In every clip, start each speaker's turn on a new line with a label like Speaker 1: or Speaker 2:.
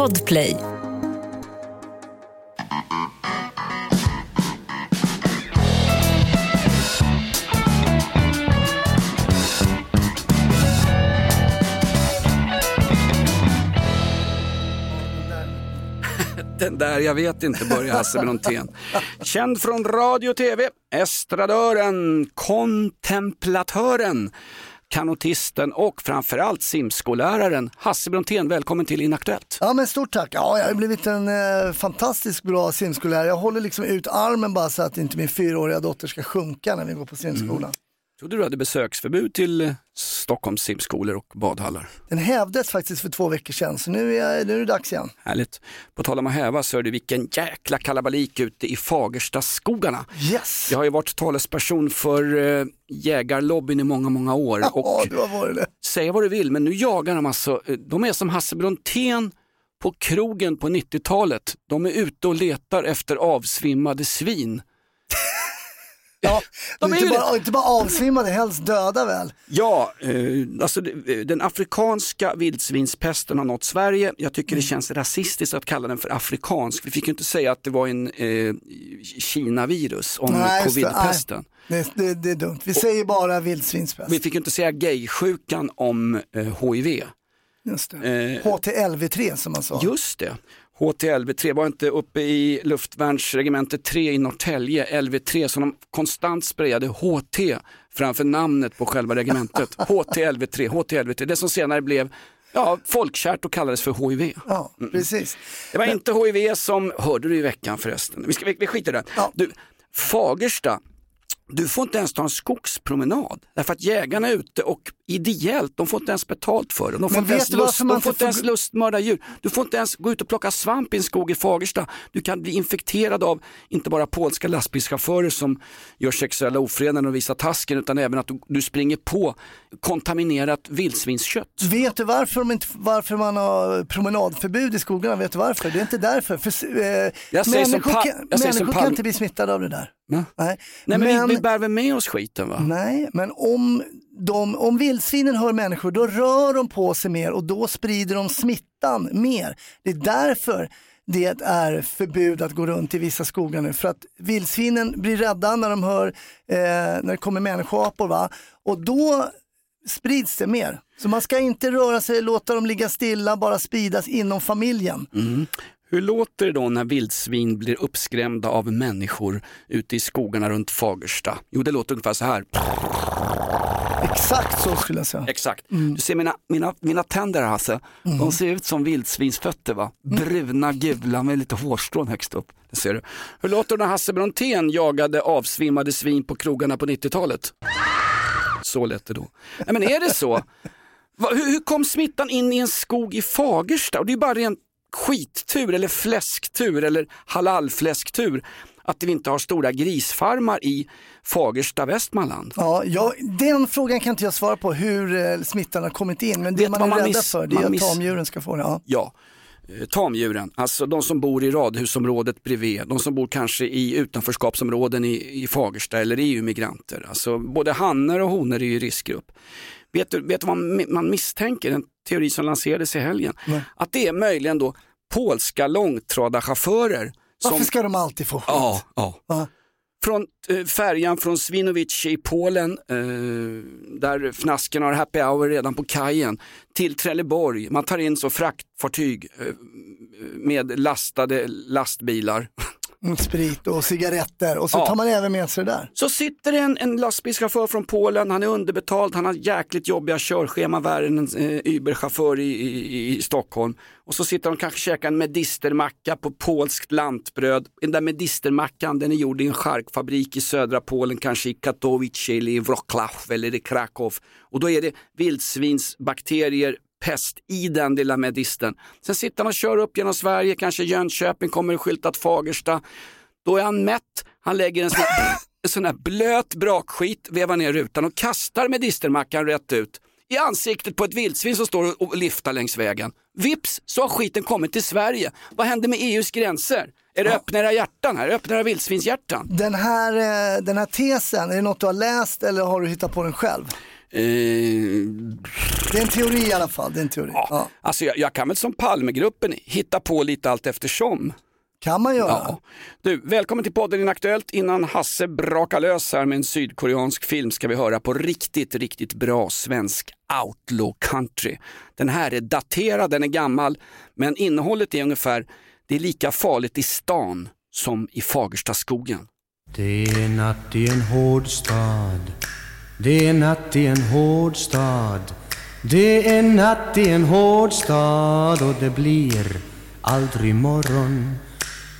Speaker 1: Podplay.
Speaker 2: Den där jag vet inte börjar Hasse Brontén. Känd från radio och tv, estradören, kontemplatören, kanotisten och framförallt simskolläraren Hasse Brontén. Välkommen till Inaktuellt.
Speaker 3: Ja men stort tack. Ja, jag har blivit en eh, fantastiskt bra simskollärare. Jag håller liksom ut armen bara så att inte min fyraåriga dotter ska sjunka när vi går på simskolan.
Speaker 2: Trodde du hade besöksförbud till eh, Stockholms simskolor och badhallar.
Speaker 3: Den hävdes faktiskt för två veckor sedan så nu är, nu är det dags igen.
Speaker 2: Härligt. På tal om att häva så är det vilken jäkla kalabalik ute i Fagerstaskogarna.
Speaker 3: Yes!
Speaker 2: Jag har ju varit talesperson för eh, jägarlobbyn i många, många år.
Speaker 3: Ja,
Speaker 2: och
Speaker 3: du har varit det.
Speaker 2: säga vad du vill, men nu jagar de alltså, eh, de är som Hasse Brontén på krogen på 90-talet. De är ute och letar efter avsvimmade svin.
Speaker 3: Ja,
Speaker 2: De är
Speaker 3: inte, bara, inte bara avsvimmade, helst döda väl?
Speaker 2: Ja, eh, alltså det- den afrikanska vildsvinspesten har nått Sverige. Jag tycker
Speaker 3: Mm.
Speaker 2: det känns rasistiskt att kalla den för afrikansk. Vi fick ju inte säga att det var en eh, Kina-virus om
Speaker 3: Nej,
Speaker 2: covid-pesten.
Speaker 3: Det, det, det är dumt. Vi säger bara vildsvinspest.
Speaker 2: Vi fick ju inte säga gaysjukan om eh, HIV.
Speaker 3: Just det.
Speaker 2: Eh,
Speaker 3: HTLV3 som man sa.
Speaker 2: Just det. HTLV3 var inte uppe i luftvärnsregementet 3 i Norrtälje, LV3, som de konstant sprayade HT framför namnet på själva regementet. HTLV3, HTLV3, det som senare blev ja, folkkärt och kallades för HIV.
Speaker 3: Ja, precis.
Speaker 2: Det var inte HIV som, hörde du i veckan förresten, vi, ska, vi, vi skiter i det.
Speaker 3: Ja.
Speaker 2: Du, Fagersta, du får inte ens ta en skogspromenad därför att jägarna är ute och ideellt, de får inte ens betalt för det. De får
Speaker 3: Men
Speaker 2: inte ens, lust, de får
Speaker 3: inte
Speaker 2: ens lustmörda djur. Du får inte ens gå ut och plocka svamp i en skog i Fagersta. Du kan bli infekterad av inte bara polska lastbilschaufförer som gör sexuella ofredanden och visar tasken utan även att du, du springer på kontaminerat vildsvinskött.
Speaker 3: Vet du varför, de inte, varför man har promenadförbud i skogarna? Vet du varför? Det är inte därför. För, eh,
Speaker 2: Jag säger som
Speaker 3: människor
Speaker 2: Pa-
Speaker 3: kan,
Speaker 2: jag som
Speaker 3: människor kan inte bli smittade av det där.
Speaker 2: Nej.
Speaker 3: Nej,
Speaker 2: Nej men,
Speaker 3: men,
Speaker 2: vi, vi bär väl med oss skiten va?
Speaker 3: nej, men om, de, om vildsvinen hör människor då rör de på sig mer och då sprider de smittan mer. Det är därför det är förbud att gå runt i vissa skogar nu. För att vildsvinen blir rädda när de hör eh, när det kommer människoapor. Va? Och då sprids det mer. Så man ska inte röra sig, låta dem ligga stilla, bara spridas inom familjen. Mm.
Speaker 2: Hur låter det då när vildsvin blir uppskrämda av människor ute i skogarna runt Fagersta? Jo, det låter ungefär så här.
Speaker 3: Exakt så skulle jag säga.
Speaker 2: Exakt. Du ser mina, mina, mina tänder Hasse, de ser ut som vildsvinsfötter va? Bruna, gula med lite hårstrån högst upp. Det ser du. Hur låter det när Hasse Brontén jagade avsvimmade svin på krogarna på 90-talet? Så lät det då. Nej, men är det så? Va, hur, hur kom smittan in i en skog i Fagersta? Och det är ju bara ren skittur eller fläsktur eller halalfläsktur att vi inte har stora grisfarmar i Fagersta, Västmanland.
Speaker 3: Ja, jag, den frågan kan inte jag svara på hur eh, smittan har kommit in, men det
Speaker 2: Vet
Speaker 3: man är
Speaker 2: man
Speaker 3: rädda
Speaker 2: miss-
Speaker 3: för det är att
Speaker 2: miss-
Speaker 3: tamdjuren ska få det. Ja.
Speaker 2: Ja, eh, tamdjuren, alltså de som bor i radhusområdet bredvid, de som bor kanske i utanförskapsområden i, i Fagersta eller är ju migranter. Alltså både hannar och honor är ju riskgrupp. Vet du, vet du vad man, man misstänker, en teori som lanserades i helgen?
Speaker 3: Nej.
Speaker 2: Att det är möjligen då polska långtradarchaufförer som...
Speaker 3: Varför ska de alltid få skit?
Speaker 2: Ja, ja.
Speaker 3: Va?
Speaker 2: Från eh, färjan från Swinowice i Polen, eh, där fnasken har happy hour redan på kajen, till Trelleborg. Man tar in så fraktfartyg eh, med lastade lastbilar.
Speaker 3: Sprit och cigaretter och så
Speaker 2: Ja.
Speaker 3: tar man även med sig det där.
Speaker 2: Så sitter det en, en lastbilschaufför från Polen, han är underbetald, han har jäkligt jobbiga körschema, värre än en eh, Uber-chaufför i, i, i Stockholm. Och så sitter de kanske och käkar en medistermacka på polskt lantbröd. Den där medistermackan den är gjord i en charkfabrik i södra Polen, kanske i Katowice eller i Wrocław eller i Krakow. Och då är det vildsvinsbakterier, pest i den lilla medisten. Sen sitter han och kör upp genom Sverige, kanske Jönköping, kommer skyltat Fagersta. Då är han mätt, han lägger en sån här, en sån här blöt brakskit, vevar ner rutan och kastar medistermackan rätt ut i ansiktet på ett vildsvin som står och- liftar längs vägen. Vips så har skiten kommit till Sverige. Vad händer med EUs gränser? Är det öppna era hjärtan här? Öppna era vildsvinshjärtan?
Speaker 3: Den här, eh, den här tesen, är det något du har läst eller har du hittat på den själv?
Speaker 2: Eh,
Speaker 3: Det är en teori i alla fall. Det är en teori.
Speaker 2: ja.
Speaker 3: Ja.
Speaker 2: Alltså jag, jag kan väl som Palmegruppen hitta på lite allt eftersom.
Speaker 3: Kan man göra.
Speaker 2: Ja. Du, välkommen till podden Inaktuellt. Innan Hasse brakar lös här med en sydkoreansk film ska vi höra på riktigt, riktigt bra svensk outlaw country. Den här är daterad, den är gammal, men innehållet är ungefär, det är lika farligt i stan som i Fagerstaskogen.
Speaker 1: Det är natt i en hård stad det är natt i en hård stad. Det är natt i en hård stad och det blir aldrig morgon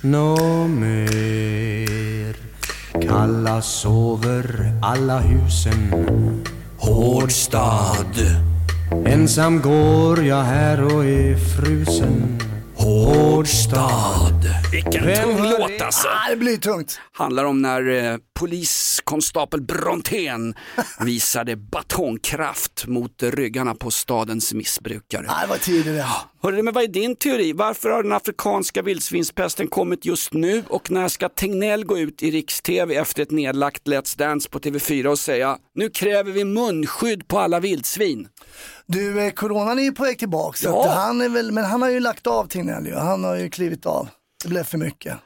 Speaker 1: nå mer. Kalla sover alla husen. Hård stad. Ensam går jag här och är frusen. Hård stad
Speaker 2: Vilken
Speaker 1: Vem
Speaker 2: tung låt
Speaker 1: det?
Speaker 2: alltså!
Speaker 3: Ah, det blir tungt.
Speaker 2: handlar om när eh, poliskonstapel Brontén visade batongkraft mot ryggarna på stadens missbrukare.
Speaker 3: Ah, det var tidigare.
Speaker 2: Hörru, men vad är din teori? Varför har den afrikanska vildsvinspesten kommit just nu och när ska Tegnell gå ut i riks-tv efter ett nedlagt Let's Dance på TV4 och säga nu kräver vi munskydd på alla vildsvin?
Speaker 3: Du, eh, coronan är ju på väg tillbaka. Så
Speaker 2: Ja.
Speaker 3: att han är väl, men han har ju lagt av Tegnell ju. Han har ju klivit av. Det blev för mycket.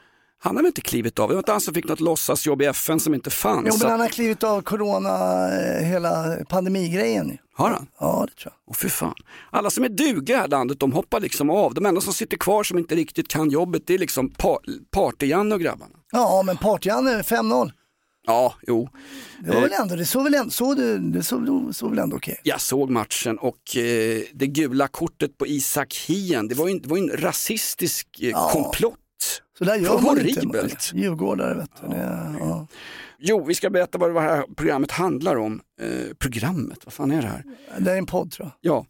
Speaker 2: Han har väl inte klivit av? Det var inte han som fick något låtsasjobb i FN som inte fanns?
Speaker 3: Jo, men han har klivit av corona, eh, hela pandemigrejen.
Speaker 2: Har han?
Speaker 3: Ja, det tror jag.
Speaker 2: Åh fy fan. Alla som är duga i det här landet, de hoppar liksom av. De enda som sitter kvar som inte riktigt kan jobbet, det är liksom par Party-Janne och grabbarna.
Speaker 3: Ja, men Party-Janne 5-0.
Speaker 2: Ja, jo.
Speaker 3: Det var väl ändå, det såg väl ändå, såg du, det såg, såg väl ändå okej.
Speaker 2: Jag såg matchen och eh, det gula kortet på Isak Hien, det var ju, en- det var en rasistisk eh,
Speaker 3: Ja.
Speaker 2: komplott.
Speaker 3: Så där gör man
Speaker 2: horribelt.
Speaker 3: inte. Djurgårdare vet du. Det, ja.
Speaker 2: Jo, vi ska berätta vad det här programmet handlar om. Eh, programmet, vad fan är det här?
Speaker 3: det är en podd tror jag.
Speaker 2: Ja,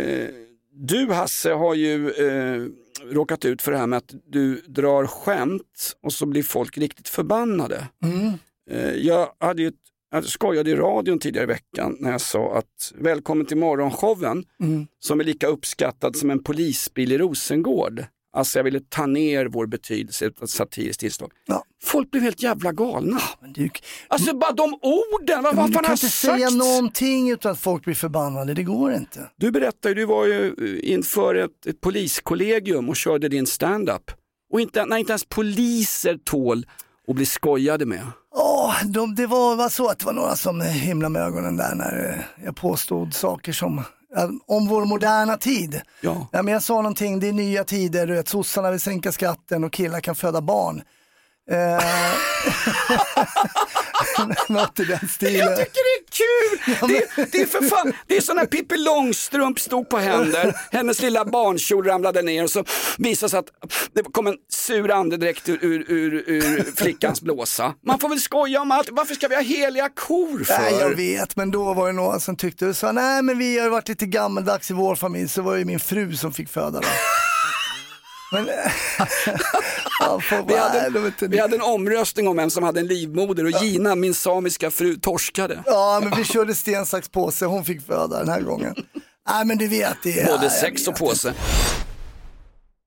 Speaker 2: eh, du Hasse har ju eh, råkat ut för det här med att du drar skämt och så blir folk riktigt förbannade. Eh, jag hade ju jag skojade i radion tidigare i veckan när jag sa att välkommen till morgonshowen som är lika uppskattad som en polisbil i Rosengård. Alltså jag ville ta ner vår betydelse av satiriskt inslag.
Speaker 3: Ja.
Speaker 2: Folk blev helt jävla galna.
Speaker 3: Men du,
Speaker 2: Alltså bara de orden, vad, vad
Speaker 3: du
Speaker 2: fan
Speaker 3: kan
Speaker 2: har
Speaker 3: inte
Speaker 2: sagt?
Speaker 3: säga någonting utan att folk blir förbannade. Det går inte.
Speaker 2: Du berättade du var ju eh, inför ett, ett poliskollegium och körde din stand-up. Och inte, när inte ens poliser tål att bli skojade med.
Speaker 3: Åh, de, det var, var så att det var några som himlade med ögonen där när eh, jag påstod saker som ja, om vår moderna tid.
Speaker 2: Ja.
Speaker 3: Ja, men jag sa någonting, det är nya tider, du vet, sossarna vill sänka skatten och killar kan föda barn. Eh, Något i den stilen.
Speaker 2: Jag tycker det är kul! Det, det är för fan, det är sån här Pippi Långstrump stod på händer, hennes lilla barnkjol ramlade ner och så visade sig att det kom en sur andedräkt ur, ur, ur, ur flickans blåsa. Man får väl skoja om allt, varför ska vi ha heliga kor för?
Speaker 3: Nej, jag vet, men då var det några som tyckte, så, nej men vi har varit lite gammaldags i vår familj, så var det min fru som fick föda då. Men, ja,
Speaker 2: Vi hade,
Speaker 3: nej,
Speaker 2: vi hade en omröstning om vem som hade en livmoder och Gina, min samiska fru, torskade.
Speaker 3: Ja, men vi körde sten, sax, påse, hon fick föda den här gången. Nej, men du vet det.
Speaker 2: Både sex och påse.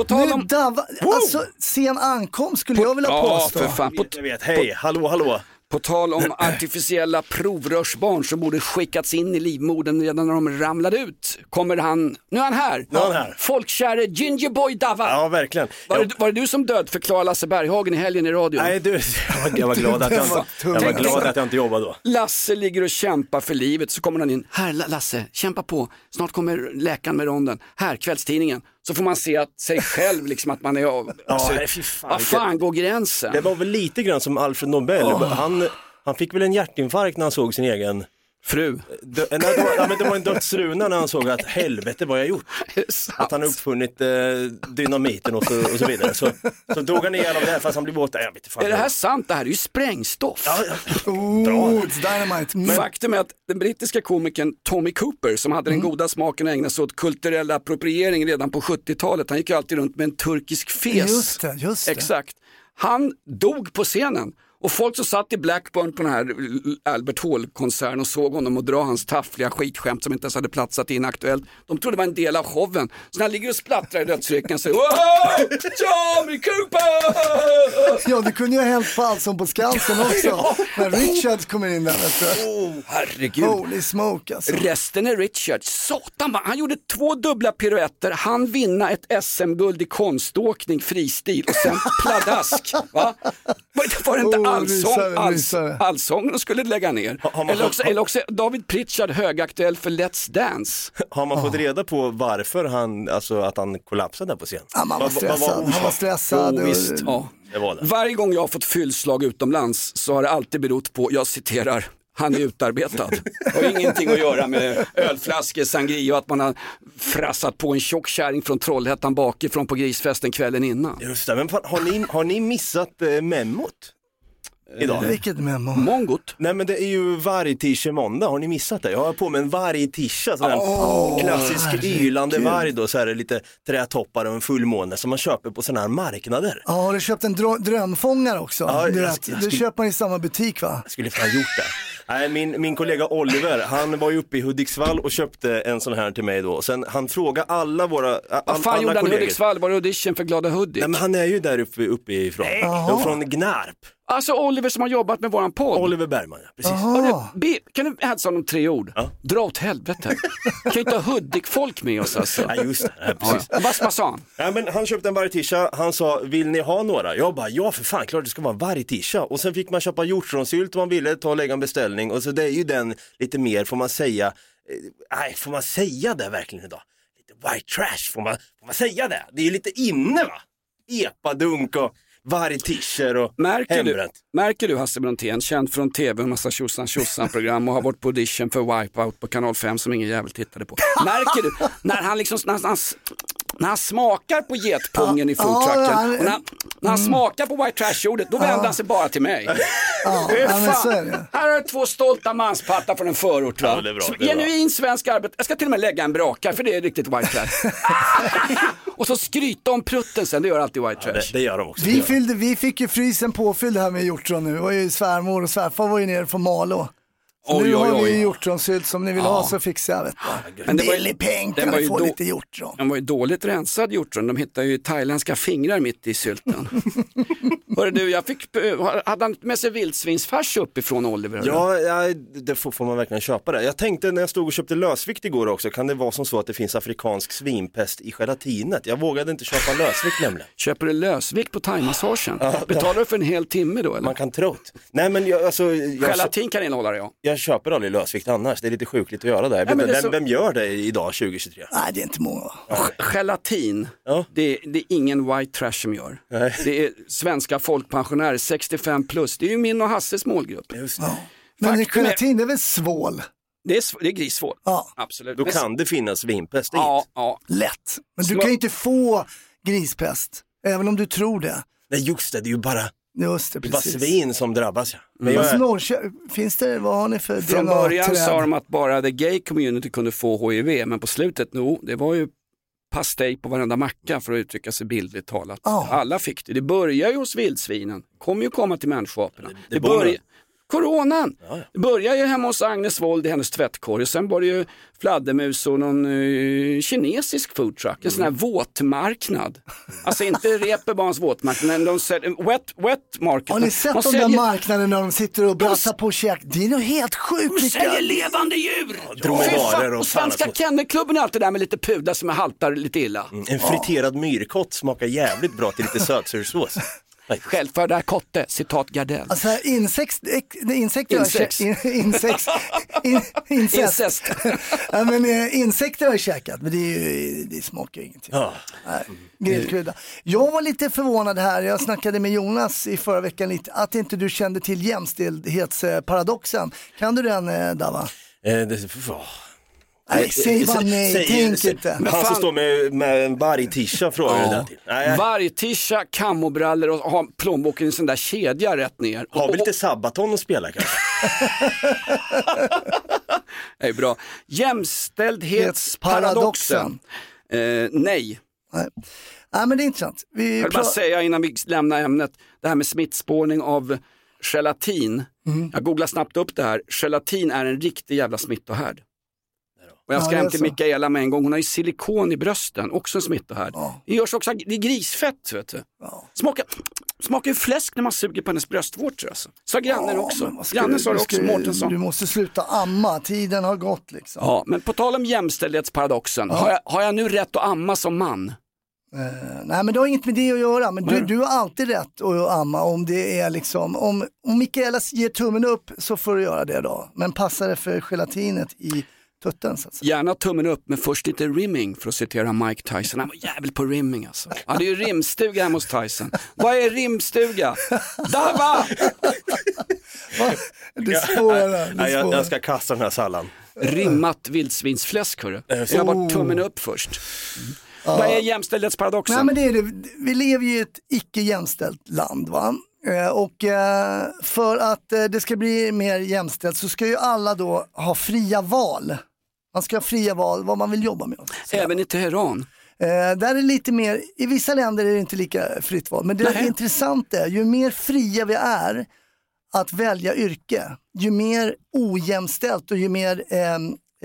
Speaker 2: På tal
Speaker 3: Nu
Speaker 2: om...
Speaker 3: Dava, alltså sen ankomst skulle jag vilja
Speaker 2: Ja,
Speaker 3: påstå.
Speaker 2: för fan. På,
Speaker 4: Jag vet, hej, hallå, hallå.
Speaker 2: på tal om artificiella provrörsbarn som borde skickats in i livmodern redan när de ramlade ut. Kommer han, nu är han här.
Speaker 4: Nu är han här.
Speaker 2: Folkkäre Gingerboy Dava.
Speaker 4: Ja, verkligen.
Speaker 2: Var,
Speaker 4: Jag,
Speaker 2: det, var det du som dödförklarade Lasse Berghagen i helgen i radion?
Speaker 4: nej, du, jag var, jag var glad att jag, inte- jag var
Speaker 2: tungt.
Speaker 4: glad att jag inte jobbade då.
Speaker 2: Lasse ligger och kämpar för livet så kommer han in. Här La- Lasse, kämpa på. Snart kommer läkaren med ronden. Här, kvällstidningen. Så får man se att sig själv, liksom att man är... Alltså,
Speaker 4: fy fan,
Speaker 2: vad fan går gränsen?
Speaker 4: Det var väl lite grann som Alfred Nobel. Han, han fick väl en hjärtinfarkt när han såg sin egen
Speaker 2: Fru.
Speaker 4: Dö- nej, det, var, ja, men det var en dödsruna när han såg att helvete vad jag gjort. Att han har uppfunnit eh, dynamiten och så, och så vidare. Så, så dog han ihjäl av det här fast han blev våt. Jag vet inte fan.
Speaker 2: Är det här sant? Det här är ju sprängstoff.
Speaker 4: Ja, ja.
Speaker 3: Oh, dynamite. Men,
Speaker 2: Faktum är att den brittiska komikern Tommy Cooper som hade
Speaker 3: Mm.
Speaker 2: den goda smaken att ägna sig åt kulturell appropriering redan på 70-talet, han gick ju alltid runt med en turkisk fes.
Speaker 3: Just det, just det.
Speaker 2: Exakt. Han dog på scenen och folk som satt i Blackburn på den här Albert Hall-konserten och såg honom och dra hans taffliga skitskämt som inte ens hade platsat i Inaktuellt, de trodde det var en del av showen. Så när han ligger och splattrar i dödsryckningen så! Tommy Cooper!
Speaker 3: Ja, det kunde ju ha hänt på Allsång på Skansen också. När Richards kommer in där. Du.
Speaker 2: Herregud.
Speaker 3: Holy smoke alltså.
Speaker 2: Resten är Richard. Satan, han gjorde två dubbla piruetter, han vinna ett SM-guld i konståkning fristil och sen pladask. Va? Var, var det inte
Speaker 3: Oh,
Speaker 2: allsång, alls, allsången skulle lägga ner?
Speaker 4: har man-
Speaker 2: eller, också, eller också David Pritchard högaktuell för Let's Dance.
Speaker 4: Har man fått reda på varför han, alltså att han kollapsade där på scen?
Speaker 3: Ja, man var stressad. Han var stressad. Och-
Speaker 2: visst, ja.
Speaker 4: Det var det.
Speaker 2: Varje gång jag har fått fyllslag utomlands så har det alltid berott på, jag citerar, han är utarbetad. Det har ingenting att göra med ölflaskor, sangria och att man har frassat på en tjock kärring från Trollhättan bakifrån på grisfesten kvällen innan.
Speaker 4: Just det, men har, ni, har ni missat eh, memot? Idag?
Speaker 3: Vilket memo.
Speaker 2: Mongot.
Speaker 4: Nej men det är ju varg-tisha måndag, har ni missat det? Jag har på mig en varg-tisha, sån här klassisk ylande varg då, så här lite trätoppar och en fullmåne som man köper på sådana här marknader.
Speaker 3: Ja, har du köpt en drö- drömfångare också?
Speaker 4: Ja,
Speaker 3: du,
Speaker 4: jag
Speaker 3: vet,
Speaker 4: ska- jag
Speaker 3: det köper man i samma butik va?
Speaker 4: Jag skulle fan gjort det. Nej, min, min kollega Oliver, han var ju uppe i Hudiksvall och köpte en sån här till mig då. Sen han frågade alla våra, all,
Speaker 2: Vad fan
Speaker 4: alla
Speaker 2: gjorde han i. Hudiksvall? Var det audition för Glada Hudik?
Speaker 4: Nej men han är ju där uppe, uppe ifrån.
Speaker 3: Jaha.
Speaker 4: Från Gnarp.
Speaker 2: Alltså Oliver som har jobbat med våran podd.
Speaker 4: Oliver Bergman, ja, precis.
Speaker 2: Hörru, be, kan du hälsa honom tre ord?
Speaker 4: Ja.
Speaker 2: Dra åt helvete. kan ju inte ha Hudik-folk med oss alltså.
Speaker 4: Ja just det, ja,
Speaker 2: Ja,
Speaker 4: precis.
Speaker 2: ja. Vad vad sa han?
Speaker 4: Ja, men han köpte en vargtisha, han sa vill ni ha några? Jag bara ja för fan klart det ska vara en vargtisha. Och sen fick man köpa hjortronsylt om man ville, ta och lägga en beställning och så det är ju den lite mer, får man säga, eh, nej får man säga det verkligen idag? Lite white trash, får man, får man säga det? Det är ju lite inne va? Epadunk och vargtischer och
Speaker 2: Märker du,
Speaker 4: hembränt.
Speaker 2: märker du Hasse Brontén, känd från tv, en massa tjosan tjosan program och har varit på audition för Wipeout på kanal 5 som ingen jävel tittade på. Märker du när han liksom, när han, när han smakar på getpungen i foodtrucken
Speaker 3: Ja, han-
Speaker 2: och när, när han smakar på white trash-ordet, då vänder han sig bara till mig.
Speaker 3: Ja, ja, men
Speaker 2: fan.
Speaker 3: så är det.
Speaker 2: Här har du två stolta manspattar från en förort. Va?
Speaker 4: Ja, bra.
Speaker 2: Genuin svensk arbete. Jag ska till och med lägga en brakare för det är riktigt white trash. och så skryta om prutten sen, det gör alltid white trash.
Speaker 4: Det, det gör de också.
Speaker 3: Vi, fyllde, vi fick ju frysen påfylld här med hjortron nu. Det var ju svärmor och svärfar var ju nere från Malå.
Speaker 2: Oj,
Speaker 3: nu
Speaker 2: oj,
Speaker 3: har vi
Speaker 2: oj.
Speaker 3: hjortronsylt som ni vill ha så fixar jag vet du.
Speaker 2: Men det var
Speaker 3: Billig peng, kan
Speaker 2: var
Speaker 3: vi
Speaker 2: ju
Speaker 3: få
Speaker 2: då-
Speaker 3: lite hjortron.
Speaker 2: Den var ju dåligt rensad hjortron, de hittade ju thailändska fingrar mitt i sylten. Hörru du, jag fick, hade han med sig vildsvinsfärs uppifrån Oliver?
Speaker 4: Ja, ja det får, får man verkligen köpa det. Jag tänkte när jag stod och köpte lösvikt igår också, kan det vara som så att det finns afrikansk svinpest i gelatinet? Jag vågade inte köpa lösvikt nämligen.
Speaker 2: Köper du lösvikt på thaimassagen? Betalar du för en hel timme då eller?
Speaker 4: Man kan tro det. Nej men jag, alltså, jag,
Speaker 2: Gelatin kan innehålla det ja.
Speaker 4: Jag köper aldrig lösvikt annars, det är lite sjukligt att göra det.
Speaker 2: Men
Speaker 4: inte,
Speaker 2: det
Speaker 4: vem,
Speaker 2: så-
Speaker 4: vem gör det idag 2023?
Speaker 3: Nej, det är inte många.
Speaker 2: Gelatin,
Speaker 4: Ja.
Speaker 2: det, det är ingen white trash som gör.
Speaker 4: Nej.
Speaker 2: Det är svenska folkpensionärer, 65 plus. Det är ju min och Hasses målgrupp.
Speaker 4: Just det.
Speaker 3: Men
Speaker 2: Faktum är-
Speaker 3: gelatin det är väl svål?
Speaker 2: Det är, det är grissvål.
Speaker 3: Ja,
Speaker 2: Absolut.
Speaker 4: Då
Speaker 2: Men-
Speaker 4: kan det finnas svinpest i.
Speaker 2: Ja, ja.
Speaker 3: lätt. Men du
Speaker 2: Små-
Speaker 3: kan ju inte få grispest, även om du tror det.
Speaker 4: Nej just det, det är ju bara,
Speaker 3: Just det,
Speaker 4: det är bara
Speaker 3: precis.
Speaker 4: svin som drabbas. Ja. Men
Speaker 3: Fast
Speaker 4: jag,
Speaker 3: Norrkö- finns det, vad har ni för
Speaker 2: Från början sa de att bara the gay community kunde få HIV, men på slutet, no, det var ju pastej på varenda macka för att uttrycka sig bildligt talat.
Speaker 3: Ja.
Speaker 2: Alla fick det. Det börjar ju hos vildsvinen, kommer ju komma till människoaporna. Det,
Speaker 4: det börjar-
Speaker 2: börjar... Coronan! Det börjar ju hemma hos Agnes Wold i hennes tvättkorg och sen var det ju fladdermus och någon eh, kinesisk foodtruck, en sån här våtmarknad. Alltså inte Reeperbahns wåtmarknad, men de säljer, wet, wet market.
Speaker 3: Har ni sett
Speaker 2: de
Speaker 3: de där
Speaker 2: säljer,
Speaker 3: marknaderna när de sitter och brassar på käk? Det är nog helt sjukt.
Speaker 2: de säljer levande djur!
Speaker 4: dromedarer
Speaker 2: Fy fan,
Speaker 4: och
Speaker 2: och Svenska
Speaker 4: allt.
Speaker 2: Kennelklubben är alltid där med lite pudlar som haltar lite illa.
Speaker 4: en friterad myrkott smakar jävligt bra till lite sötsursås.
Speaker 2: Självfödda kotte, citat Gardell.
Speaker 3: Alltså här, insex, ex- insekter har jag
Speaker 2: Insex.
Speaker 3: kä- in, incest.
Speaker 2: Incest.
Speaker 3: ja, men, eh, insekter har jag käkat, men det, är ju, det smakar ju ingenting.
Speaker 4: Ja.
Speaker 3: Grillkrydda. Jag var lite förvånad här, jag snackade med Jonas i förra veckan lite, att inte du kände till jämställdhetsparadoxen. Kan du den eh, Dava?
Speaker 4: Eh, det, åh.
Speaker 3: Nej, säg bara nej,
Speaker 4: Säg-
Speaker 3: tänk
Speaker 4: säg-
Speaker 3: inte.
Speaker 4: Han
Speaker 2: fan-
Speaker 4: som står med, med en vargtisha frågar du det till. Nej,
Speaker 2: Vargtisha, kammobrallor och ha plånboken i en sån där kedja rätt ner.
Speaker 4: har vi lite Sabaton att spela kanske?
Speaker 2: Det är bra. Jämställdhetsparadoxen. Eh, nej.
Speaker 3: Nej. Nej, men det är intressant. Vi
Speaker 2: Jag vill bara säga innan vi lämnar ämnet, det här med smittspårning av gelatin.
Speaker 3: Mm.
Speaker 2: Jag googlar snabbt upp det här. Gelatin är en riktig jävla smittohärd. Och jag
Speaker 3: Ja,
Speaker 2: till
Speaker 3: så.
Speaker 2: Mikaela med en gång, hon har ju silikon i brösten, också en smittohärd.
Speaker 3: Ja.
Speaker 2: Det görs också, det är grisfett vet du.
Speaker 3: Ja.
Speaker 2: Smakar, smakar ju fläsk när man suger på hennes bröstvårtor alltså. Sa grannen
Speaker 3: Ja,
Speaker 2: också. Grannen sa det också, Mårtensson.
Speaker 3: Du måste sluta amma, tiden har gått liksom.
Speaker 2: Ja, men på tal om jämställdhetsparadoxen, har, jag, har jag nu rätt att amma som man?
Speaker 3: Eh, nej men det har inget med det att göra, men du, du har alltid rätt att amma om det är liksom, om, om Mikaela ger tummen upp så får du göra det då. Men passa det för gelatinet i tutten så att säga.
Speaker 2: Gärna tummen upp, men först lite rimming för att citera Mike Tyson. Han var jävel på rimming alltså. Han hade ju rimstuga hemma hos Tyson. Vad är rimstuga? Dava!
Speaker 3: Va? Det spårar,
Speaker 4: Nej,
Speaker 3: det
Speaker 4: jag, jag ska kasta den här sallan.
Speaker 2: Rimmat vildsvinsfläsk hörru. Jag har bara tummen upp först. Vad är jämställdhetsparadoxen?
Speaker 3: Nej men det är det, vi lever ju i ett icke jämställt land va. Eh, Och eh, för att eh, det ska bli mer jämställt så ska ju alla då ha fria val. Man ska ha fria val vad man vill jobba med.
Speaker 2: Även i Teheran.
Speaker 3: Eh, där är lite mer, i vissa länder är det inte lika fritt val, men det
Speaker 2: Nej.
Speaker 3: intressanta är ju mer fria vi är att välja yrke, ju mer ojämställt och ju mer eh,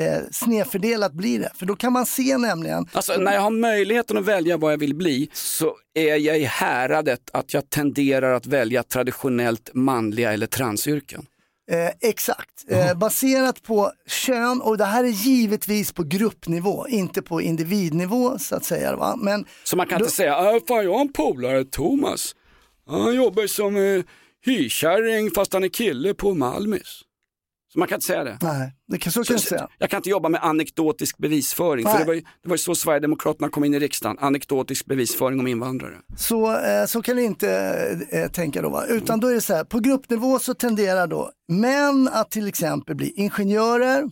Speaker 3: eh, snedfördelat blir det. För då kan man se nämligen,
Speaker 2: Alltså när jag har möjligheten att välja vad jag vill bli så är jag i häradet att jag tenderar att välja traditionellt manliga eller transyrken.
Speaker 3: Eh, exakt, eh, baserat på kön och det här är givetvis på gruppnivå, inte på individnivå så att säga. Va? Men
Speaker 2: Så man kan
Speaker 3: Då-
Speaker 2: inte säga, ah, fan jag har en polare, Thomas. Han jobbar som eh, hyrkärring fast han är kille på Malmis. Så man kan inte säga det.
Speaker 3: nej, det kan, så kan jag säga.
Speaker 2: Jag kan inte jobba med anekdotisk bevisföring, för det var, ju, det var ju så Sverigedemokraterna kom in i riksdagen, anekdotisk bevisföring om invandrare.
Speaker 3: Så, eh, så kan du inte eh, tänka då. Va? Utan då är det så här, på gruppnivå så tenderar då män att till exempel bli ingenjörer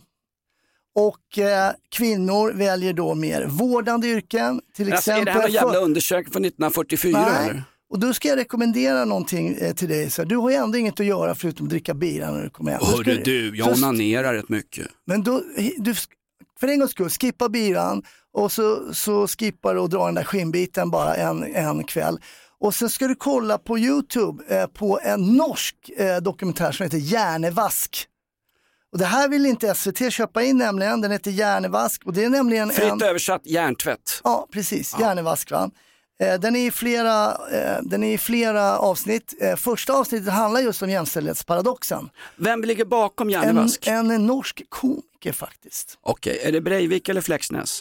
Speaker 3: och eh, kvinnor väljer då mer vårdande yrken. Till
Speaker 2: Alltså, är det
Speaker 3: exempel
Speaker 2: här någon jävla undersökning från 1944
Speaker 3: Nej.
Speaker 2: eller?
Speaker 3: Och då ska jag rekommendera någonting eh, till dig. Så här, du har ju ändå inget att göra förutom att dricka bira när du kommer hem.
Speaker 2: Hörru du, jag onanerar rätt mycket.
Speaker 3: Men då, du, för en gångs skull, skippa biran och så, så skippar du och drar den där skinnbiten bara en, en kväll. Och sen ska du kolla på YouTube eh, på en norsk eh, dokumentär som heter Hjärnevask. Och det här vill inte SVT köpa in nämligen, den heter Hjärnevask och det är nämligen
Speaker 2: Fritt
Speaker 3: en...
Speaker 2: översatt hjärntvätt.
Speaker 3: Ja, precis, Hjärnevask va. Eh, Den är, i flera, eh, den är i flera avsnitt. Eh, Första avsnittet handlar just om jämställdhetsparadoxen.
Speaker 2: Vem ligger bakom
Speaker 3: En,
Speaker 2: Hjärnevask?
Speaker 3: en norsk komiker faktiskt.
Speaker 2: Okej, är det Breivik eller Flexnäs?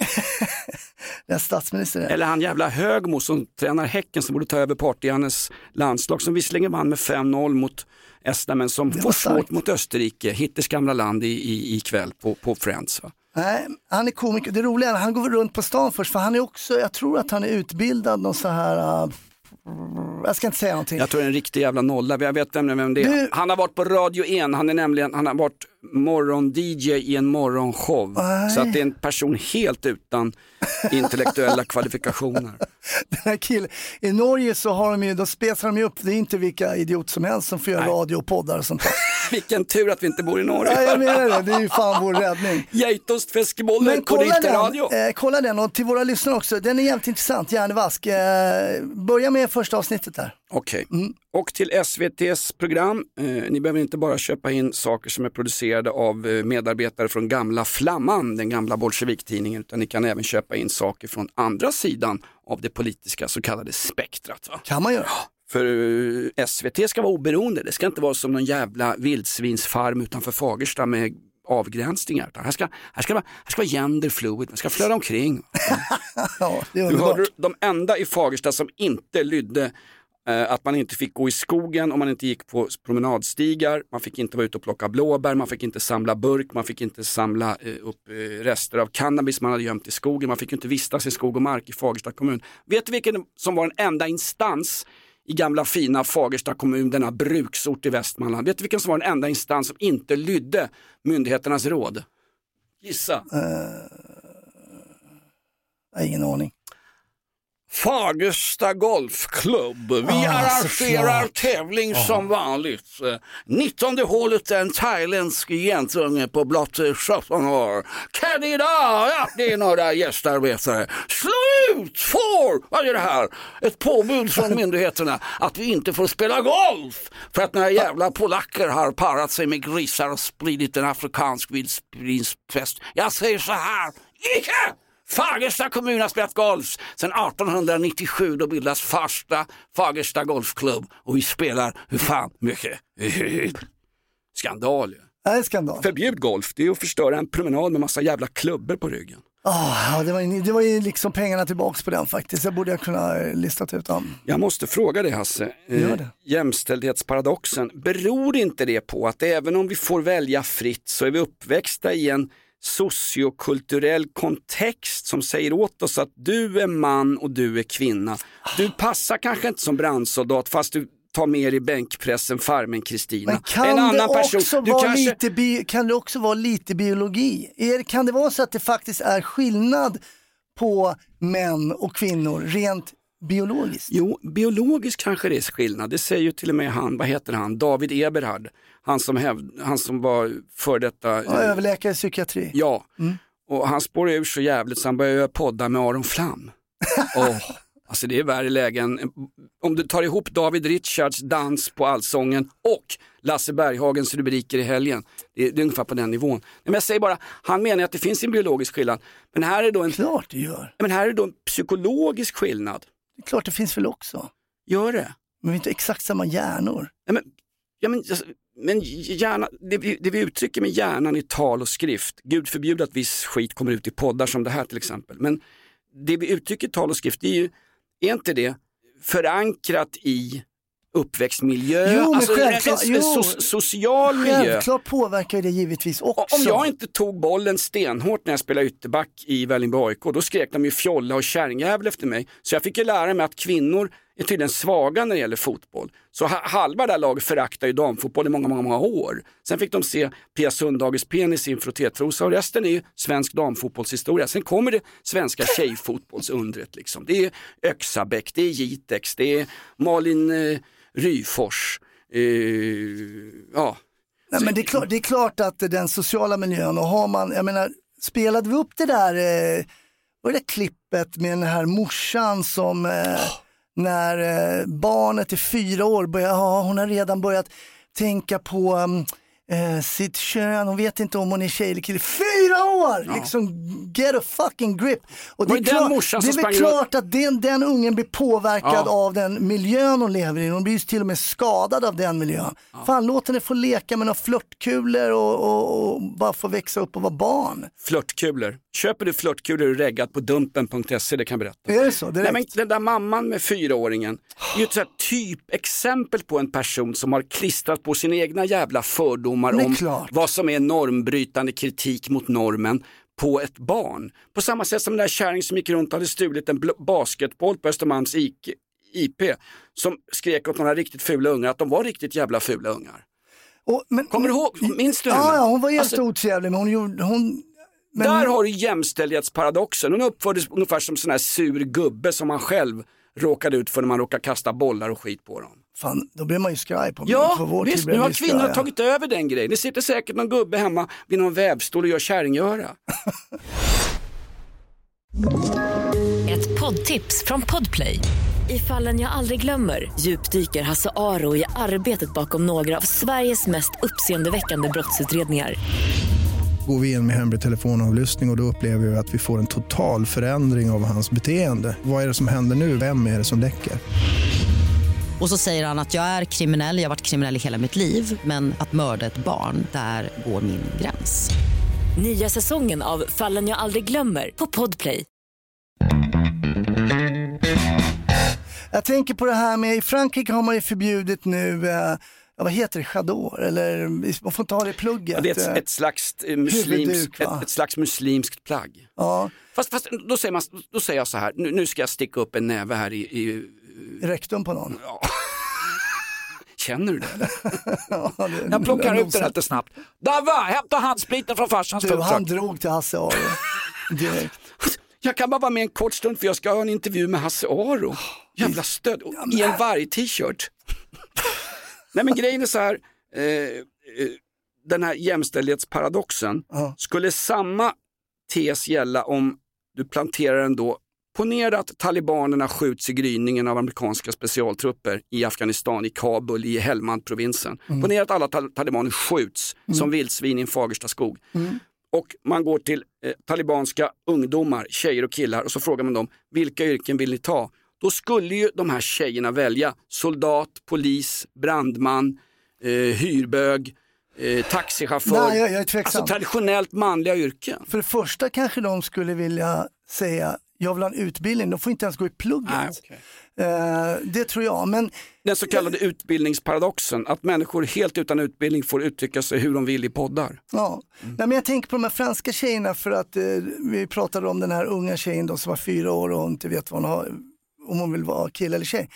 Speaker 3: Den statsminister är.
Speaker 2: eller han jävla Högmo som tränar Häcken som borde ta över Party-Jannes landslag som visserligen vann med 5-0 mot Estland men som får svårt mot Österrike, Hitters gamla land i, i, ikväll på, på Friends. Va?
Speaker 3: Nej, han är komiker. Det roliga är att han går runt på stan först för han är också, jag tror att han är utbildad någon så här, uh, jag ska inte säga någonting.
Speaker 2: Jag tror det är en riktig jävla nolla, jag vet vem, vem det är.
Speaker 3: Du-
Speaker 2: Han har varit på Radio 1, han är nämligen, han har varit morgon-DJ i en morgonshow.
Speaker 3: Nej.
Speaker 2: Så att det är en person helt utan intellektuella kvalifikationer.
Speaker 3: Den här killen. I Norge så har de ju, då spetsar de ju upp, det är inte vilka idiot som helst som får göra
Speaker 2: Nej.
Speaker 3: radio och poddar och sånt där.
Speaker 2: Vilken tur att vi inte bor i Norge.
Speaker 3: jag menar det, det är ju fan vår räddning.
Speaker 2: Geitostfiskebollen
Speaker 3: Men
Speaker 2: på
Speaker 3: kolla
Speaker 2: radio.
Speaker 3: den, eh, kolla den och till våra lyssnare också, den är jävligt intressant, Hjärnevask. Eh, börja med första avsnittet där.
Speaker 2: Okej,
Speaker 3: Mm.
Speaker 2: och till SVTs program. Eh, ni behöver inte bara köpa in saker som är producerade av eh, medarbetare från gamla Flamman, den gamla bolsjeviktidningen, utan ni kan även köpa in saker från andra sidan av det politiska så kallade spektrat. Va?
Speaker 3: Kan man göra.
Speaker 2: För eh, SVT ska vara oberoende, det ska inte vara som någon jävla vildsvinsfarm utanför Fagersta med avgränsningar. Här ska, här ska, vara, här ska vara gender fluid, man ska flöda omkring.
Speaker 3: Ja, det är
Speaker 2: Du
Speaker 3: underbart.
Speaker 2: hörde de enda i Fagersta som inte lydde Eh, att man inte fick gå i skogen om man inte gick på promenadstigar, man fick inte vara ute och plocka blåbär, man fick inte samla burk, man fick inte samla eh, upp eh, rester av cannabis man hade gömt i skogen, man fick inte vistas i skog och mark i Fagersta kommun. Vet du vilken som var den enda instans i gamla fina Fagersta kommun, denna bruksort i Västmanland. Vet du vilken som var den enda instans som inte lydde myndigheternas råd? Gissa.
Speaker 3: Eh, jag har ingen aning.
Speaker 2: Fagersta Golfklubb. Vi
Speaker 3: Ah,
Speaker 2: arrangerar tävling som vanligt. Eh, 19 hålet är en thailändsk gentunge på blott eh, 17 år. Caddy idag, ja det är några gästarbetare. Slut! Får! Vad är det här? Ett påbud från myndigheterna att vi inte får spela golf för att några jävla polacker har parat sig med grisar och spridit en afrikansk vildsvinspest. Jag säger så här, icke! Fagersta kommun har spelat golf sedan 1897. Då bildas första Fagersta Golfklubb och vi spelar hur fan mycket. Skandal ju.
Speaker 3: Det är skandal.
Speaker 2: Förbjud golf, det är att förstöra en promenad med massa jävla klubbor på ryggen.
Speaker 3: Ja, det, var ju, det var ju liksom pengarna tillbaks på den faktiskt. Jag borde jag kunna eh, listat ut dem.
Speaker 2: Jag måste fråga dig Hasse, eh,
Speaker 3: Gör det.
Speaker 2: jämställdhetsparadoxen, beror inte det på att även om vi får välja fritt så är vi uppväxta i en sociokulturell kontext som säger åt oss att du är man och du är kvinna. Du passar kanske inte som brandsoldat fast du tar med i bänkpressen farmen Kristina. En annan person,
Speaker 3: också
Speaker 2: du
Speaker 3: vara
Speaker 2: kanske...
Speaker 3: lite bi- kan det också vara lite biologi? Är, kan det vara så att det faktiskt är skillnad på män och kvinnor rent biologiskt?
Speaker 2: Jo, biologiskt kanske det är skillnad. Det säger ju till och med han, vad heter han, David Eberhard. Han som, hävd, han som var för detta...
Speaker 3: Ja, överläkare i psykiatri.
Speaker 2: Ja, och han spårade ur så jävligt så han började podda med Aron Flam. oh, alltså det är värre lägen. Om du tar ihop David Richards dans på Allsången och Lasse Berghagens rubriker i helgen. Det är, det är ungefär på den nivån. Men jag säger bara, han menar att det finns en biologisk skillnad. Men här är då en,
Speaker 3: Klart det gör.
Speaker 2: men här är då en psykologisk skillnad.
Speaker 3: Det är klart det finns väl också.
Speaker 2: Gör det?
Speaker 3: Men vi har inte exakt samma hjärnor.
Speaker 2: Ja, men, ja, men, alltså, men hjärna, det, vi, det vi uttrycker med hjärnan i tal och skrift, gud förbjude att viss skit kommer ut i poddar som det här till exempel, men det vi uttrycker i tal och skrift, det är ju, är inte det förankrat i uppväxtmiljö,
Speaker 3: Jo,
Speaker 2: alltså
Speaker 3: självklart,
Speaker 2: en, en so, social miljö.
Speaker 3: Självklart påverkar det givetvis också.
Speaker 2: Om jag inte tog bollen stenhårt när jag spelade ytterback i Vällingby AIK, då skrek de ju fjolla och kärringjävel efter mig. Så jag fick ju lära mig att kvinnor är tydligen svaga när det gäller fotboll. Så ha- halva det här laget föraktar ju damfotboll i många, många, många år. Sen fick de se Pia Sundhages penis i en frottétrosa och resten är ju svensk damfotbollshistoria. Sen kommer det svenska tjejfotbollsundret liksom. Det är Öxabäck, det är Jitex, det är Malin eh, Ryfors. Eh, ja,
Speaker 3: Nej, men det, är klart, det är klart att den sociala miljön och har man, jag menar, spelade vi upp det där, eh, vad är det klippet med den här morsan som eh, när eh, barnet är fyra år, börjar, ja, hon har redan börjat tänka på um, eh, sitt kön, hon vet inte om hon är tjej eller kille. Fyra år! Liksom get a fucking grip. Och det är,
Speaker 2: det morsan
Speaker 3: det är väl klart att den, den ungen blir påverkad
Speaker 2: Ja.
Speaker 3: av den miljön hon lever i. Hon blir ju till och med skadad av den miljön. Fan låt henne få leka med några flörtkulor och, och, och bara få växa upp och vara barn.
Speaker 2: Flörtkulor. Köper du flörtkulor du reggat på dumpen.se, det kan jag berätta.
Speaker 3: Är det så? Direkt?
Speaker 2: Nej, men den där mamman med fyraåringen är ju ett typexempel på en person som har klistrat på sina egna jävla fördomar
Speaker 3: Men
Speaker 2: om
Speaker 3: klart.
Speaker 2: vad som är normbrytande kritik mot normen på ett barn. På samma sätt som den där kärringen som gick runt och hade stulit en basketboll på Östermalms IP som skrek åt några riktigt fula ungar att de var riktigt jävla fula ungar.
Speaker 3: Och, men,
Speaker 2: Kommer du ihåg? Minns du henne?
Speaker 3: Ja, ja hon var helt
Speaker 2: Alltså-
Speaker 3: otrevlig men hon gjorde, hon, men,
Speaker 2: Där har du jämställdhetsparadoxen. Hon uppfördes ungefär som sån här sur gubbe som man själv råkade ut för när man råkar kasta bollar och skit på dem.
Speaker 3: Fan, då blir man ju skraj på, på
Speaker 2: Ja,
Speaker 3: vår
Speaker 2: visst, nu har
Speaker 3: vi
Speaker 2: kvinnor
Speaker 3: skraja.
Speaker 2: tagit över den grejen. Det sitter säkert någon gubbe hemma vid någon vävstol och gör kärringgöra.
Speaker 5: Ett poddtips från Podplay. I fallen jag aldrig glömmer djupdyker Hasse Aro i arbetet bakom några av Sveriges mest uppseendeväckande brottsutredningar.
Speaker 6: Går vi in med hemlig telefonavlyssning och, och då upplever vi att vi får en total förändring av hans beteende. Vad är det som händer nu? Vem är det som läcker?
Speaker 7: Och så säger han att jag är kriminell, jag har varit kriminell i hela mitt liv men att mörda ett barn, där går min gräns.
Speaker 5: Nya säsongen av Fallen jag aldrig glömmer på Podplay.
Speaker 3: Jag tänker på det här med, i Frankrike har man ju förbjudit nu, eh, ja, vad heter det, chador? Eller man får inte ha det i plugget.
Speaker 2: Ja, det är ett,
Speaker 3: eh,
Speaker 2: ett, slags, eh, muslims,
Speaker 3: Huvuduk, va?
Speaker 2: ett, ett slags muslimskt plagg.
Speaker 3: Ja,
Speaker 2: Fast, fast då, säger man, då säger jag så här, nu, nu ska jag sticka upp en näve här i, i
Speaker 3: rektum på någon.
Speaker 2: Känner du det?
Speaker 3: Ja, det-
Speaker 2: Jag plockar ut den lite snabbt. Dava, hämta handspriten från farsans
Speaker 3: Du, han drog till Hasse Aro. Direkt.
Speaker 2: Jag kan bara vara med en kort stund för jag ska ha en intervju med Hasse Aro. Jävla stöd. I en varg-t-shirt. Nej men grejen är så här, eh, eh, den här jämställdhetsparadoxen.
Speaker 3: Ja.
Speaker 2: Skulle samma tes gälla om du planterar den då Ponera att talibanerna skjuts i gryningen av amerikanska specialtrupper i Afghanistan, i Kabul, i Helmand-provinsen. Ponera att alla tal- talibaner skjuts som vildsvin i en Fagersta skog. Och man går till eh, talibanska ungdomar, tjejer och killar och så frågar man dem, vilka yrken vill ni ta? Då skulle ju de här tjejerna välja soldat, polis, brandman, eh, hyrbög, eh, taxichaufför.
Speaker 3: Nej, jag- jag
Speaker 2: alltså traditionellt manliga yrken.
Speaker 3: För det första kanske de skulle vilja säga, jag vill ha en utbildning, de får inte ens gå i plugget.
Speaker 2: Nej, okej.
Speaker 3: Eh, det tror jag, men
Speaker 2: Den så kallade utbildningsparadoxen, att människor helt utan utbildning får uttrycka sig hur de vill i poddar.
Speaker 3: Ja, Nej, men jag tänker på de här franska tjejerna för att eh, vi pratade om den här unga tjejen då, som var fyra år och inte vet vad hon har, om hon vill vara kille eller tjej.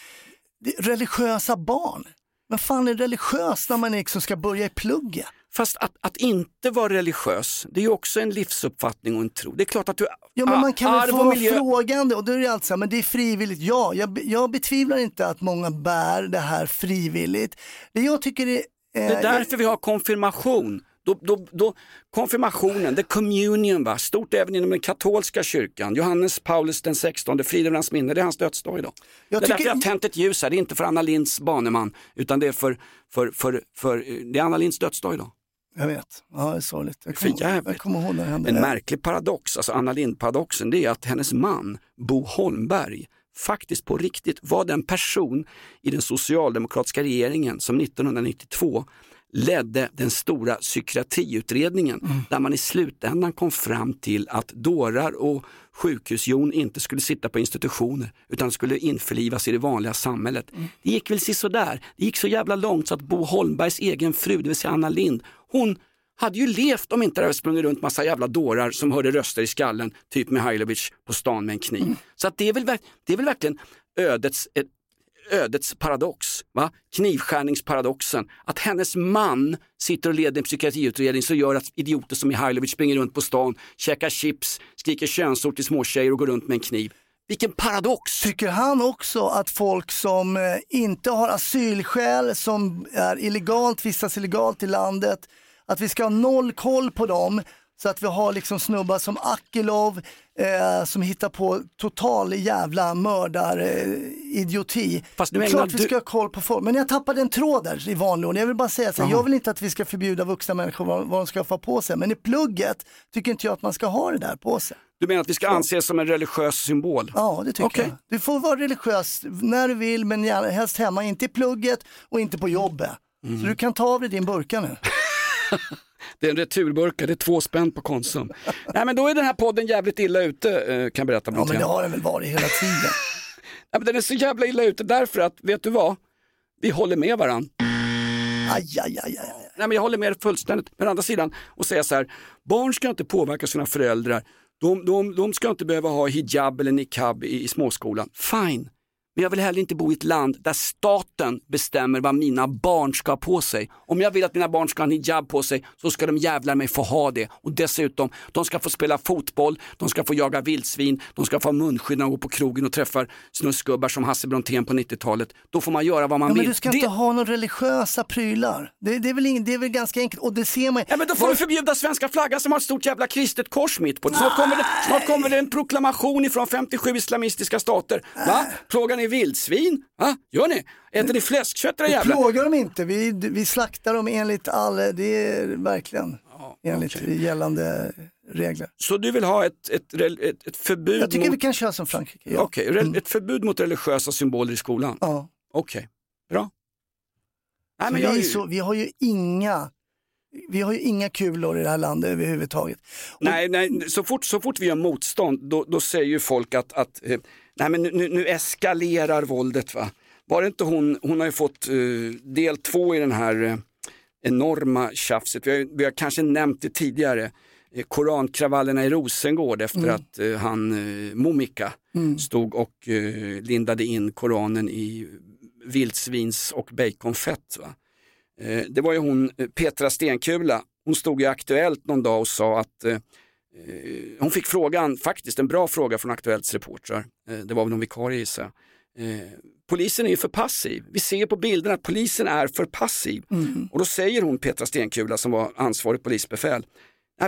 Speaker 3: Det religiösa barn. Men fan är religiös när man liksom ska börja i plugget?
Speaker 2: Fast att, att inte vara religiös, det är ju också en livsuppfattning och en tro. Det är klart att du
Speaker 3: Ja men man kan väl få vara
Speaker 2: miljö-
Speaker 3: frågande och då är det alltså, men det är frivilligt. Ja, jag, jag betvivlar inte att många bär det här frivilligt. Det jag tycker är...
Speaker 2: Det är därför vi har konfirmation. Då, då, då, konfirmationen, the communion, va? stort även inom den katolska kyrkan. Johannes Paulus den 16, frid över hans minne, det är hans dödsdag idag.
Speaker 3: Jag
Speaker 2: det är därför
Speaker 3: tycker-
Speaker 2: jag har tänt ett ljus här, det är inte för Anna Linds baneman, utan det är för, för, för, för, det är Anna Linds dödsdag idag.
Speaker 3: Jag vet, ja det är sorgligt. Jag kommer, jag kommer ihåg när det hände.
Speaker 2: En märklig paradox, alltså Anna Lindh-paradoxen, det är att hennes man Bo Holmberg faktiskt på riktigt var den person i den socialdemokratiska regeringen som 1992 ledde den stora psykiatriutredningen där man i slutändan kom fram till att dårar och sjukhusjon inte skulle sitta på institutioner utan skulle införlivas i det vanliga samhället. Det gick väl sådär. Det gick så jävla långt så att Bo Holmbergs egen fru, det vill säga Anna Lind, hon hade ju levt om inte det hade sprungit runt massa jävla dårar som hörde röster i skallen, typ Mihailovic på stan med en kniv. Så att det, är väl, det är väl verkligen ödets, ett, ödets paradox, va? knivskärningsparadoxen. Att hennes man sitter och leder en psykiatriutredning som gör att idioter som Mihailovic springer runt på stan, käkar chips, skriker könsord till småtjejer och går runt med en kniv. Vilken paradox!
Speaker 3: Tycker han också att folk som eh, inte har asylskäl, som är illegalt, vistas illegalt i landet, att vi ska ha noll koll på dem så att vi har liksom snubbar som Akilov eh, som hittar på total jävla mördaridioti. Eh,
Speaker 2: Fast nu
Speaker 3: klart vi
Speaker 2: du-
Speaker 3: ska ha koll på folk. Men jag tappade en tråd där i vanlig ordning. Jag vill bara säga så här, jag vill inte att vi ska förbjuda vuxna människor vad, vad de ska få på sig. Men i plugget tycker inte jag att man ska ha det där på sig.
Speaker 2: Du menar att vi ska anses som en religiös symbol?
Speaker 3: Ja, det tycker
Speaker 2: Okej.
Speaker 3: jag. Du får vara religiös när du vill, men gärna, helst hemma, inte i plugget och inte på jobbet.
Speaker 2: Mm.
Speaker 3: Så du kan ta av dig din burka nu.
Speaker 2: Det är en returburka, det är två spänn på Konsum. Nej men då är den här podden jävligt illa ute eh, kan jag berätta
Speaker 3: Ja, men det har den väl varit hela tiden.
Speaker 2: Ja, men den är så jävla illa ute därför att, vet du vad? Vi håller med varandra.
Speaker 3: Aj, aj, aj, aj.
Speaker 2: Nej, men jag håller med dig fullständigt. Men å andra sidan, och säga så här, barn ska inte påverka sina föräldrar. De, de, de ska inte behöva ha hijab eller niqab i, i småskolan. Fine. Men jag vill heller inte bo i ett land där staten bestämmer vad mina barn ska ha på sig. Om jag vill att mina barn ska ha en hijab på sig så ska de jävlar mig få ha det. Och dessutom, de ska få spela fotboll, de ska få jaga vildsvin, de ska få ha munskydd när de går på krogen och träffar snuskgubbar som Hasse Brontén på 90-talet. Då får man göra vad man
Speaker 3: Ja, men
Speaker 2: vill.
Speaker 3: du ska
Speaker 2: Det-
Speaker 3: inte ha några religiösa prylar. Det, det, är väl ing, det är väl ganska enkelt och det ser man
Speaker 2: Ja men då får vi förbjuda svenska flaggan som har ett stort jävla kristet kors mitt på. Snart kommer, det, snart kommer det en proklamation ifrån 57 islamistiska stater. Va? Plågar ni vildsvin? Va? Gör ni? Äter ni fläskkött era
Speaker 3: Vi
Speaker 2: jävlar?
Speaker 3: plågar dem inte, vi, vi slaktar dem enligt alla, det är verkligen enligt gällande regler.
Speaker 2: Så du vill ha ett, ett, ett, ett förbud
Speaker 3: Jag tycker
Speaker 2: mot...
Speaker 3: vi kan köra som Frankrike. Ja.
Speaker 2: Okej, rel- ett förbud mot religiösa symboler i skolan?
Speaker 3: Ja.
Speaker 2: Okej, bra. Nej, men
Speaker 3: vi, är så, vi har ju inga vi har ju inga kulor i det här landet överhuvudtaget.
Speaker 2: Nej, nej så, fort, så fort vi gör motstånd då, då säger ju folk att, att eh, nej, men nu, nu, eskalerar våldet. Va? Var det inte hon, hon har ju fått eh, del två i den här eh, enorma tjafset. Vi har, vi har kanske nämnt det tidigare. Eh, korankravallerna i Rosengård efter
Speaker 3: Mm.
Speaker 2: att eh, han, eh, Momika,
Speaker 3: Mm.
Speaker 2: stod och eh, lindade in Koranen i vildsvins och baconfett. Va? Det var ju hon, Petra Stenkula, hon stod i Aktuellt någon dag och sa att hon fick frågan, faktiskt en bra fråga från Aktuellts reportrar, eh, det var väl någon vikarie gissar jag. Eh, polisen är ju för passiv. Vi ser på bilderna att polisen är för passiv. Och då säger hon, Petra Stenkula som var ansvarig polisbefäl,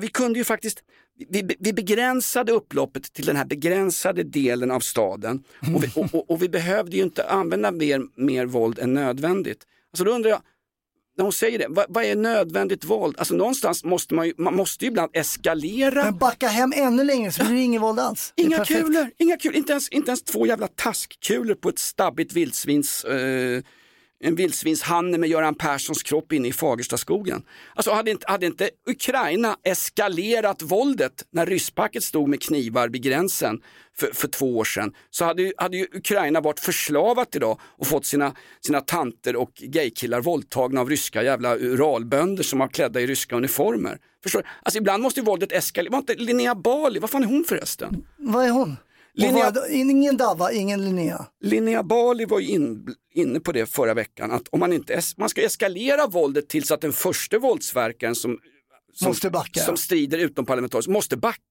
Speaker 2: vi kunde ju faktiskt, vi, vi begränsade upploppet till den här begränsade delen av staden och vi, och, och, och vi behövde ju inte använda mer, mer våld än nödvändigt. Alltså då undrar jag, när hon säger det, vad, vad är nödvändigt våld? Alltså någonstans måste man ju, man måste ju ibland eskalera.
Speaker 3: Men backa hem ännu längre så blir det ingen våld alls.
Speaker 2: Inga kulor, inga kulor, inte ens, inte ens två jävla taskkulor på ett stabbigt vildsvins, eh, en vildsvinshanne med Göran Perssons kropp inne i Fagerstaskogen. Alltså hade inte, hade inte Ukraina eskalerat våldet när rysspacket stod med knivar vid gränsen för, för två år sedan så hade, hade ju Ukraina varit förslavat idag och fått sina, sina tanter och gaykillar våldtagna av ryska jävla uralbönder som var klädda i ryska uniformer. Förstår du? Alltså ibland måste ju våldet eskalera. Var inte Linnea Bali, vad fan är hon förresten?
Speaker 3: Vad är hon?
Speaker 2: Linnea-
Speaker 3: vad- ingen Dava, ingen Linnea.
Speaker 2: Linnea Bali var ju in, inne på det förra veckan, att om man inte es, man ska eskalera våldet tills att den första våldsverkaren som, som,
Speaker 3: Måste backa.
Speaker 2: som strider utomparlamentariskt måste backa.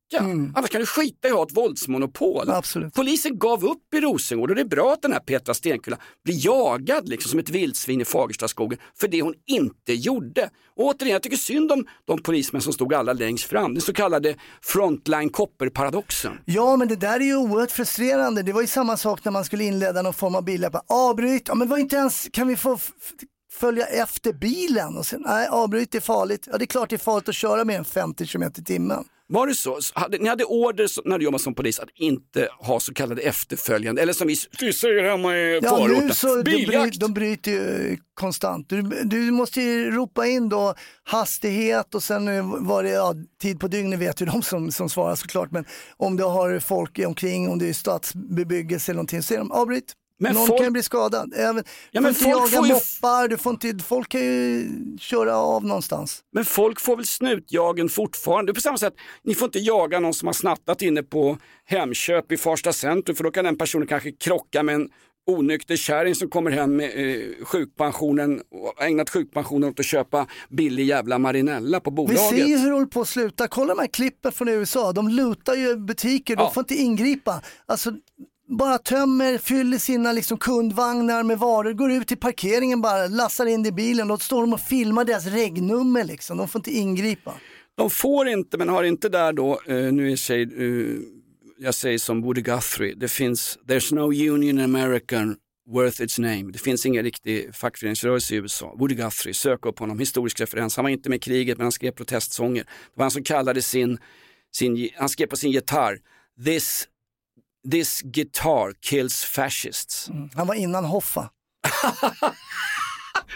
Speaker 2: Annars kan du skita i att ha ett våldsmonopol.
Speaker 3: Absolut.
Speaker 2: Polisen gav upp i Rosengård och det är bra att den här Petra Stenkula blir jagad liksom, som ett vildsvin i Fagerstaskogen för det hon inte gjorde. Och återigen, jag tycker synd om de polismän som stod alla längst fram, den så kallade frontline copper-paradoxen.
Speaker 3: Ja men det där är ju oerhört frustrerande. Det var ju samma sak när man skulle inleda någon form av biljakt. Avbryt, ja men var inte ens, kan vi få följa efter bilen? Och sen, nej avbryt är farligt. Ja det är klart det är farligt att köra med en 50 km i timmen.
Speaker 2: Var det så? Hade, ni hade order när du jobbade som polis att inte ha så kallade efterföljande, eller som vi, säger hemma i
Speaker 3: Ja nu
Speaker 2: förorten,
Speaker 3: så, de, bry,
Speaker 2: biljakt.
Speaker 3: de bryter ju konstant. Du, du måste ju ropa in då hastighet och sen var det ja, tid på dygnet vet ju de som, som svarar såklart. Men om du har folk omkring, om det är stadsbebyggelse eller någonting, så säger de avbryt.
Speaker 2: Men
Speaker 3: Någon
Speaker 2: folk-
Speaker 3: kan bli skadad. Även,
Speaker 2: Ja, men folk
Speaker 3: jaga
Speaker 2: får ju-
Speaker 3: moppar, du får inte, folk kan ju köra av någonstans.
Speaker 2: Men folk får väl snutjagen fortfarande. På samma sätt, ni får inte jaga någon som har snattat inne på Hemköp i Farsta centrum för då kan den personen kanske krocka med en onykter kärring som kommer hem med eh, sjukpensionen och ägnat sjukpensionen åt att köpa billig jävla marinella på
Speaker 3: Vi
Speaker 2: bolaget.
Speaker 3: ser ju hur det håller på att sluta. Kolla de här klippen från USA. De lutar ju butiker, de
Speaker 2: Ja.
Speaker 3: får inte ingripa. Alltså, bara tömmer, fyller sina liksom kundvagnar med varor, går ut till parkeringen bara, lassar in det i bilen och då står de och filmar deras regnummer liksom. De får inte ingripa.
Speaker 2: De får inte, men har inte där då, uh, nu är sig, uh, jag säger som Woody Guthrie, det finns, there's no union American worth its name. Det finns ingen riktig fackföreningsrörelse i USA. Woody Guthrie, sök upp honom, historisk referens. Han var inte med i kriget men han skrev protestsånger. Det var han som kallade sin, sin han skrev på sin gitarr, this, this guitar kills fascists.
Speaker 3: Han var innan Hoffa.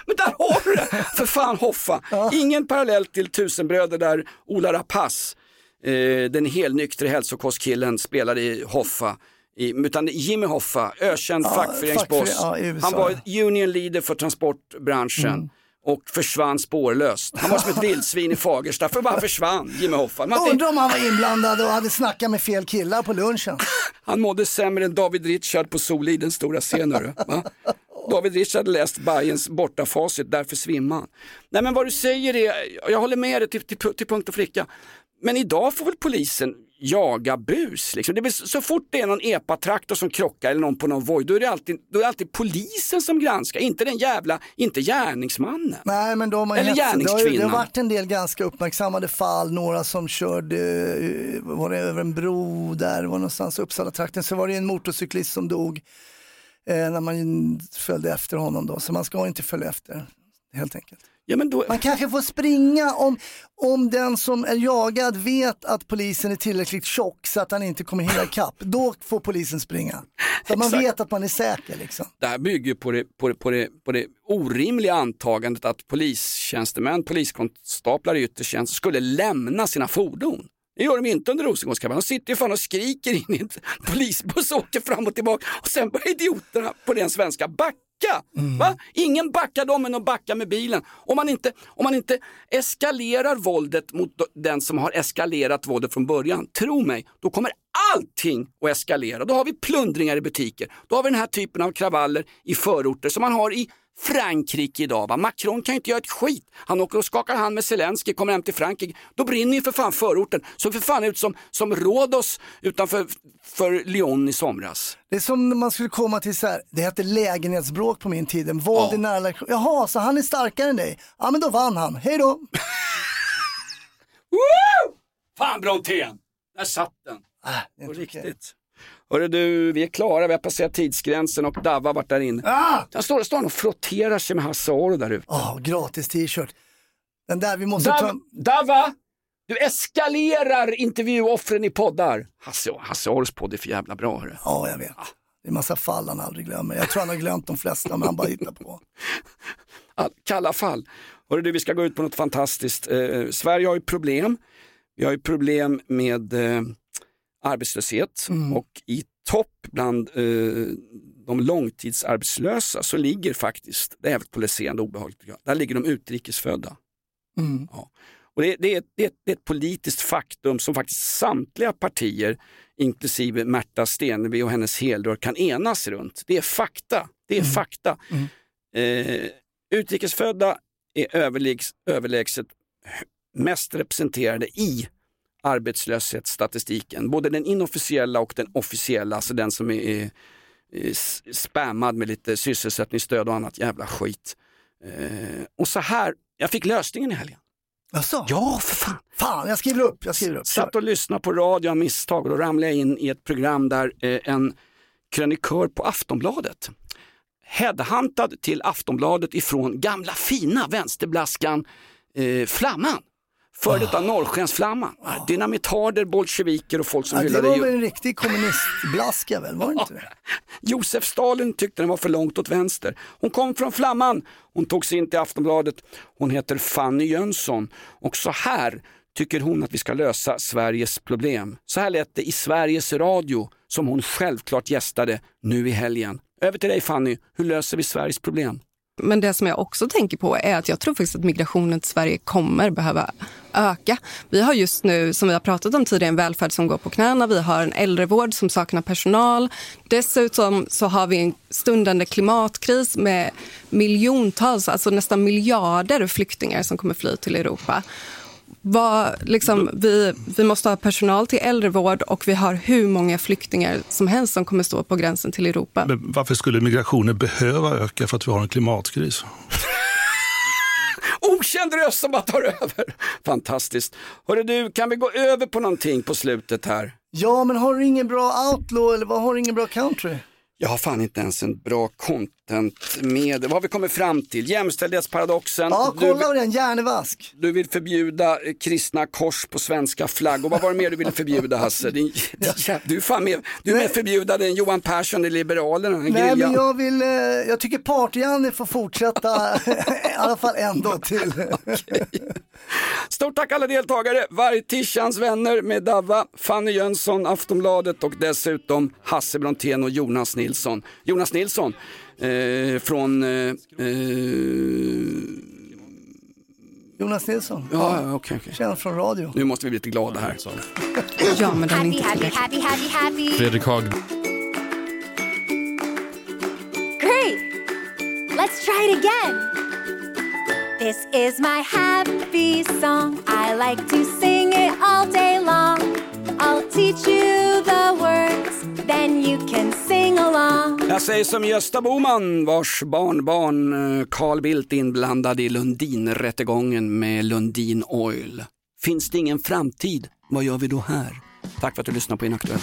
Speaker 2: Men där har du det! För fan Hoffa. Ingen parallell till Tusenbröder där Ola Rapace, eh, den helnyktre hälsokostkillen, spelade i Hoffa. I, utan Jimmy Hoffa, ökänd
Speaker 3: Ja,
Speaker 2: fackföreningsboss.
Speaker 3: fackföre- ja.
Speaker 2: Han var union leader för transportbranschen.
Speaker 3: Mm.
Speaker 2: Och försvann spårlöst. Han var som ett vildsvin i Fagersta, för bara försvann Jimmy Hoffa. Man
Speaker 3: Undrar om han var inblandad och hade snackat med fel killar på lunchen.
Speaker 2: Han mådde sämre än David Richard på Solidens stora scen. David Richard läst Bajens bortafacit, därför svimmade han. Nej men vad du säger är, jag håller med dig till, till, till punkt och flicka. Men idag får väl polisen jaga bus. Liksom. Det blir, så fort det är någon epatraktor som krockar eller någon på någon Voi, då är det alltid, då är det alltid polisen som granskar, inte den jävla, inte gärningsmannen.
Speaker 3: Nej, men de har
Speaker 2: Eller
Speaker 3: gett- det har, det
Speaker 2: gärningskvinnan.
Speaker 3: har varit en del ganska uppmärksammade fall, några som körde eh, var det över en bro där, var någonstans Uppsala-trakten, så var det en motorcyklist som dog eh, när man följde efter honom då, så man ska inte följa efter helt enkelt.
Speaker 2: Ja, då...
Speaker 3: Man kanske får springa om, om den som är jagad vet att polisen är tillräckligt tjock så att han inte kommer hinna ikapp. Då får polisen springa. Så man vet att man är säker liksom.
Speaker 2: Det här bygger på det, på, det, på, det, på det orimliga antagandet att polistjänstemän, poliskonstaplar i yttre tjänst skulle lämna sina fordon. Det gör de inte under Rosengårdskampanjen. De sitter ju fan och skriker in i en polisbuss och åker fram och tillbaka och sen börjar idioterna på den svenska backa. Va? Ingen backar dem än att backa med bilen. Om man, inte, om man inte eskalerar våldet mot den som har eskalerat våldet från början, tro mig, då kommer allting att eskalera. Då har vi plundringar i butiker. Då har vi den här typen av kravaller i förorter som man har i Frankrike idag. Va? Macron kan ju inte göra ett skit. Han åker och skakar hand med Zelensky, kommer hem till Frankrike. Då brinner ju för fan förorten. Såg för fan ut som, som Rhodos utanför för Lyon i somras.
Speaker 3: Det är som när man skulle komma till så här, det hette lägenhetsbråk på min tid, våld i nära relation. Jaha, så han är starkare än dig? Ja men då vann han, hej då.
Speaker 2: Woo! Fan Brontén, där satt den. På riktigt. Hörru du, vi är klara, vi har passerat tidsgränsen och Davva har varit där inne.
Speaker 3: Ah!
Speaker 2: Han står, står och frotterar sig med Hasse Aro där ute.
Speaker 3: Åh, gratis t-shirt. Den där, vi måste
Speaker 2: Dav,
Speaker 3: ta...
Speaker 2: Davva, du eskalerar intervjuoffren i poddar. Hasse, Hasse Aros podd är för jävla bra. Hörru.
Speaker 3: Ja, jag vet. Det är massa fall han aldrig glömmer. Jag tror han har glömt de flesta, men han bara hittar på.
Speaker 2: All, kalla fall. Hörru du, vi ska gå ut på något fantastiskt. Eh, Sverige har ju problem. Vi har ju problem med eh, arbetslöshet och i topp bland eh, de långtidsarbetslösa så ligger faktiskt, det är polariserande obehagligt, där ligger de utrikesfödda.
Speaker 3: Mm.
Speaker 2: Ja. Och det, det, är, det, det är ett politiskt faktum som faktiskt samtliga partier, inklusive Märta Stenevi och hennes helrör, kan enas runt. Det är fakta. Det är fakta. Eh, utrikesfödda är överlägs, överlägset mest representerade i arbetslöshetsstatistiken. Både den inofficiella och den officiella, alltså den som är, är, spammad med lite sysselsättningsstöd och annat jävla skit. Eh, och så här, jag fick lösningen i helgen.
Speaker 3: Jaså?
Speaker 2: Ja, för fan.
Speaker 3: Fan, jag skriver upp, jag skriver upp.
Speaker 2: Satt och lyssnade på radio av misstag och då ramlade jag in i ett program där eh, en krönikör på Aftonbladet headhuntad till Aftonbladet ifrån gamla fina vänsterblaskan eh, Flamman. Före detta Norrskensflamman. Dynamitarder, bolsjeviker och folk som
Speaker 3: Ja, det
Speaker 2: hyllade
Speaker 3: var
Speaker 2: ju-
Speaker 3: väl en riktig kommunistblaska väl, var det inte det?
Speaker 2: Josef Stalin tyckte den var för långt åt vänster. Hon kom från Flamman, hon tog sig in till Aftonbladet. Hon heter Fanny Jönsson och så här tycker hon att vi ska lösa Sveriges problem. Så här lät det i Sveriges Radio som hon självklart gästade nu i helgen. Över till dig Fanny, hur löser vi Sveriges problem?
Speaker 8: Men det som jag också tänker på är att jag tror faktiskt att migrationen till Sverige kommer behöva öka. Vi har just nu, som vi har pratat om tidigare, en välfärd som går på knäna. Vi har en äldrevård som saknar personal. Dessutom så har vi en stundande klimatkris med miljontals, alltså nästan miljarder flyktingar som kommer fly till Europa. Vad, liksom, vi, vi måste ha personal till äldrevård och vi har hur många flyktingar som helst som kommer stå på gränsen till Europa.
Speaker 9: Men varför skulle migrationen behöva öka för att vi har en klimatkris?
Speaker 2: Okänd röst som bara tar över. Fantastiskt. Hörru du, kan vi gå över på någonting på slutet här?
Speaker 3: Ja, men har du ingen bra outlaw eller vad har du ingen bra country?
Speaker 2: Jag har fan inte ens en bra content med Vad har vi kommit fram till? Jämställdhetsparadoxen.
Speaker 3: Ja, kolla på den, hjärnevask.
Speaker 2: Du vill förbjuda eh, kristna kors på svenska flaggor. Vad var det mer du ville förbjuda Hasse? Din, jä- du är fan med, du är med förbjuda den Johan Persson i Liberalerna.
Speaker 3: Nej,
Speaker 2: griljan.
Speaker 3: men jag vill, eh, jag tycker Party-Janne får fortsätta i alla fall en dag till.
Speaker 2: Stort tack alla deltagare, Vargtishans vänner med Davva, Fanny Jönsson, Aftonbladet och dessutom Hasse Brontén och Jonas Nilsson. Jonas Nilsson eh, från... Eh, eh,
Speaker 3: Jonas Nilsson,
Speaker 2: ja, okej, okej.
Speaker 3: känd från radio.
Speaker 2: Nu måste vi bli lite glada här.
Speaker 8: Ja, men den är inte
Speaker 9: happy, happy, happy, happy.
Speaker 10: Fredrik Hag.
Speaker 9: Great! Let's try it again. This is my happy song. I like to sing it all day long. I'll teach you the words, then you can sing along.
Speaker 2: Jag säger som Gösta Boman vars barnbarn eh, Carl Bildt inblandad i Lundin-rättegången med Lundin Oil. Finns det ingen framtid? Vad gör vi då här? Tack för att du lyssnar på Inaktuellt.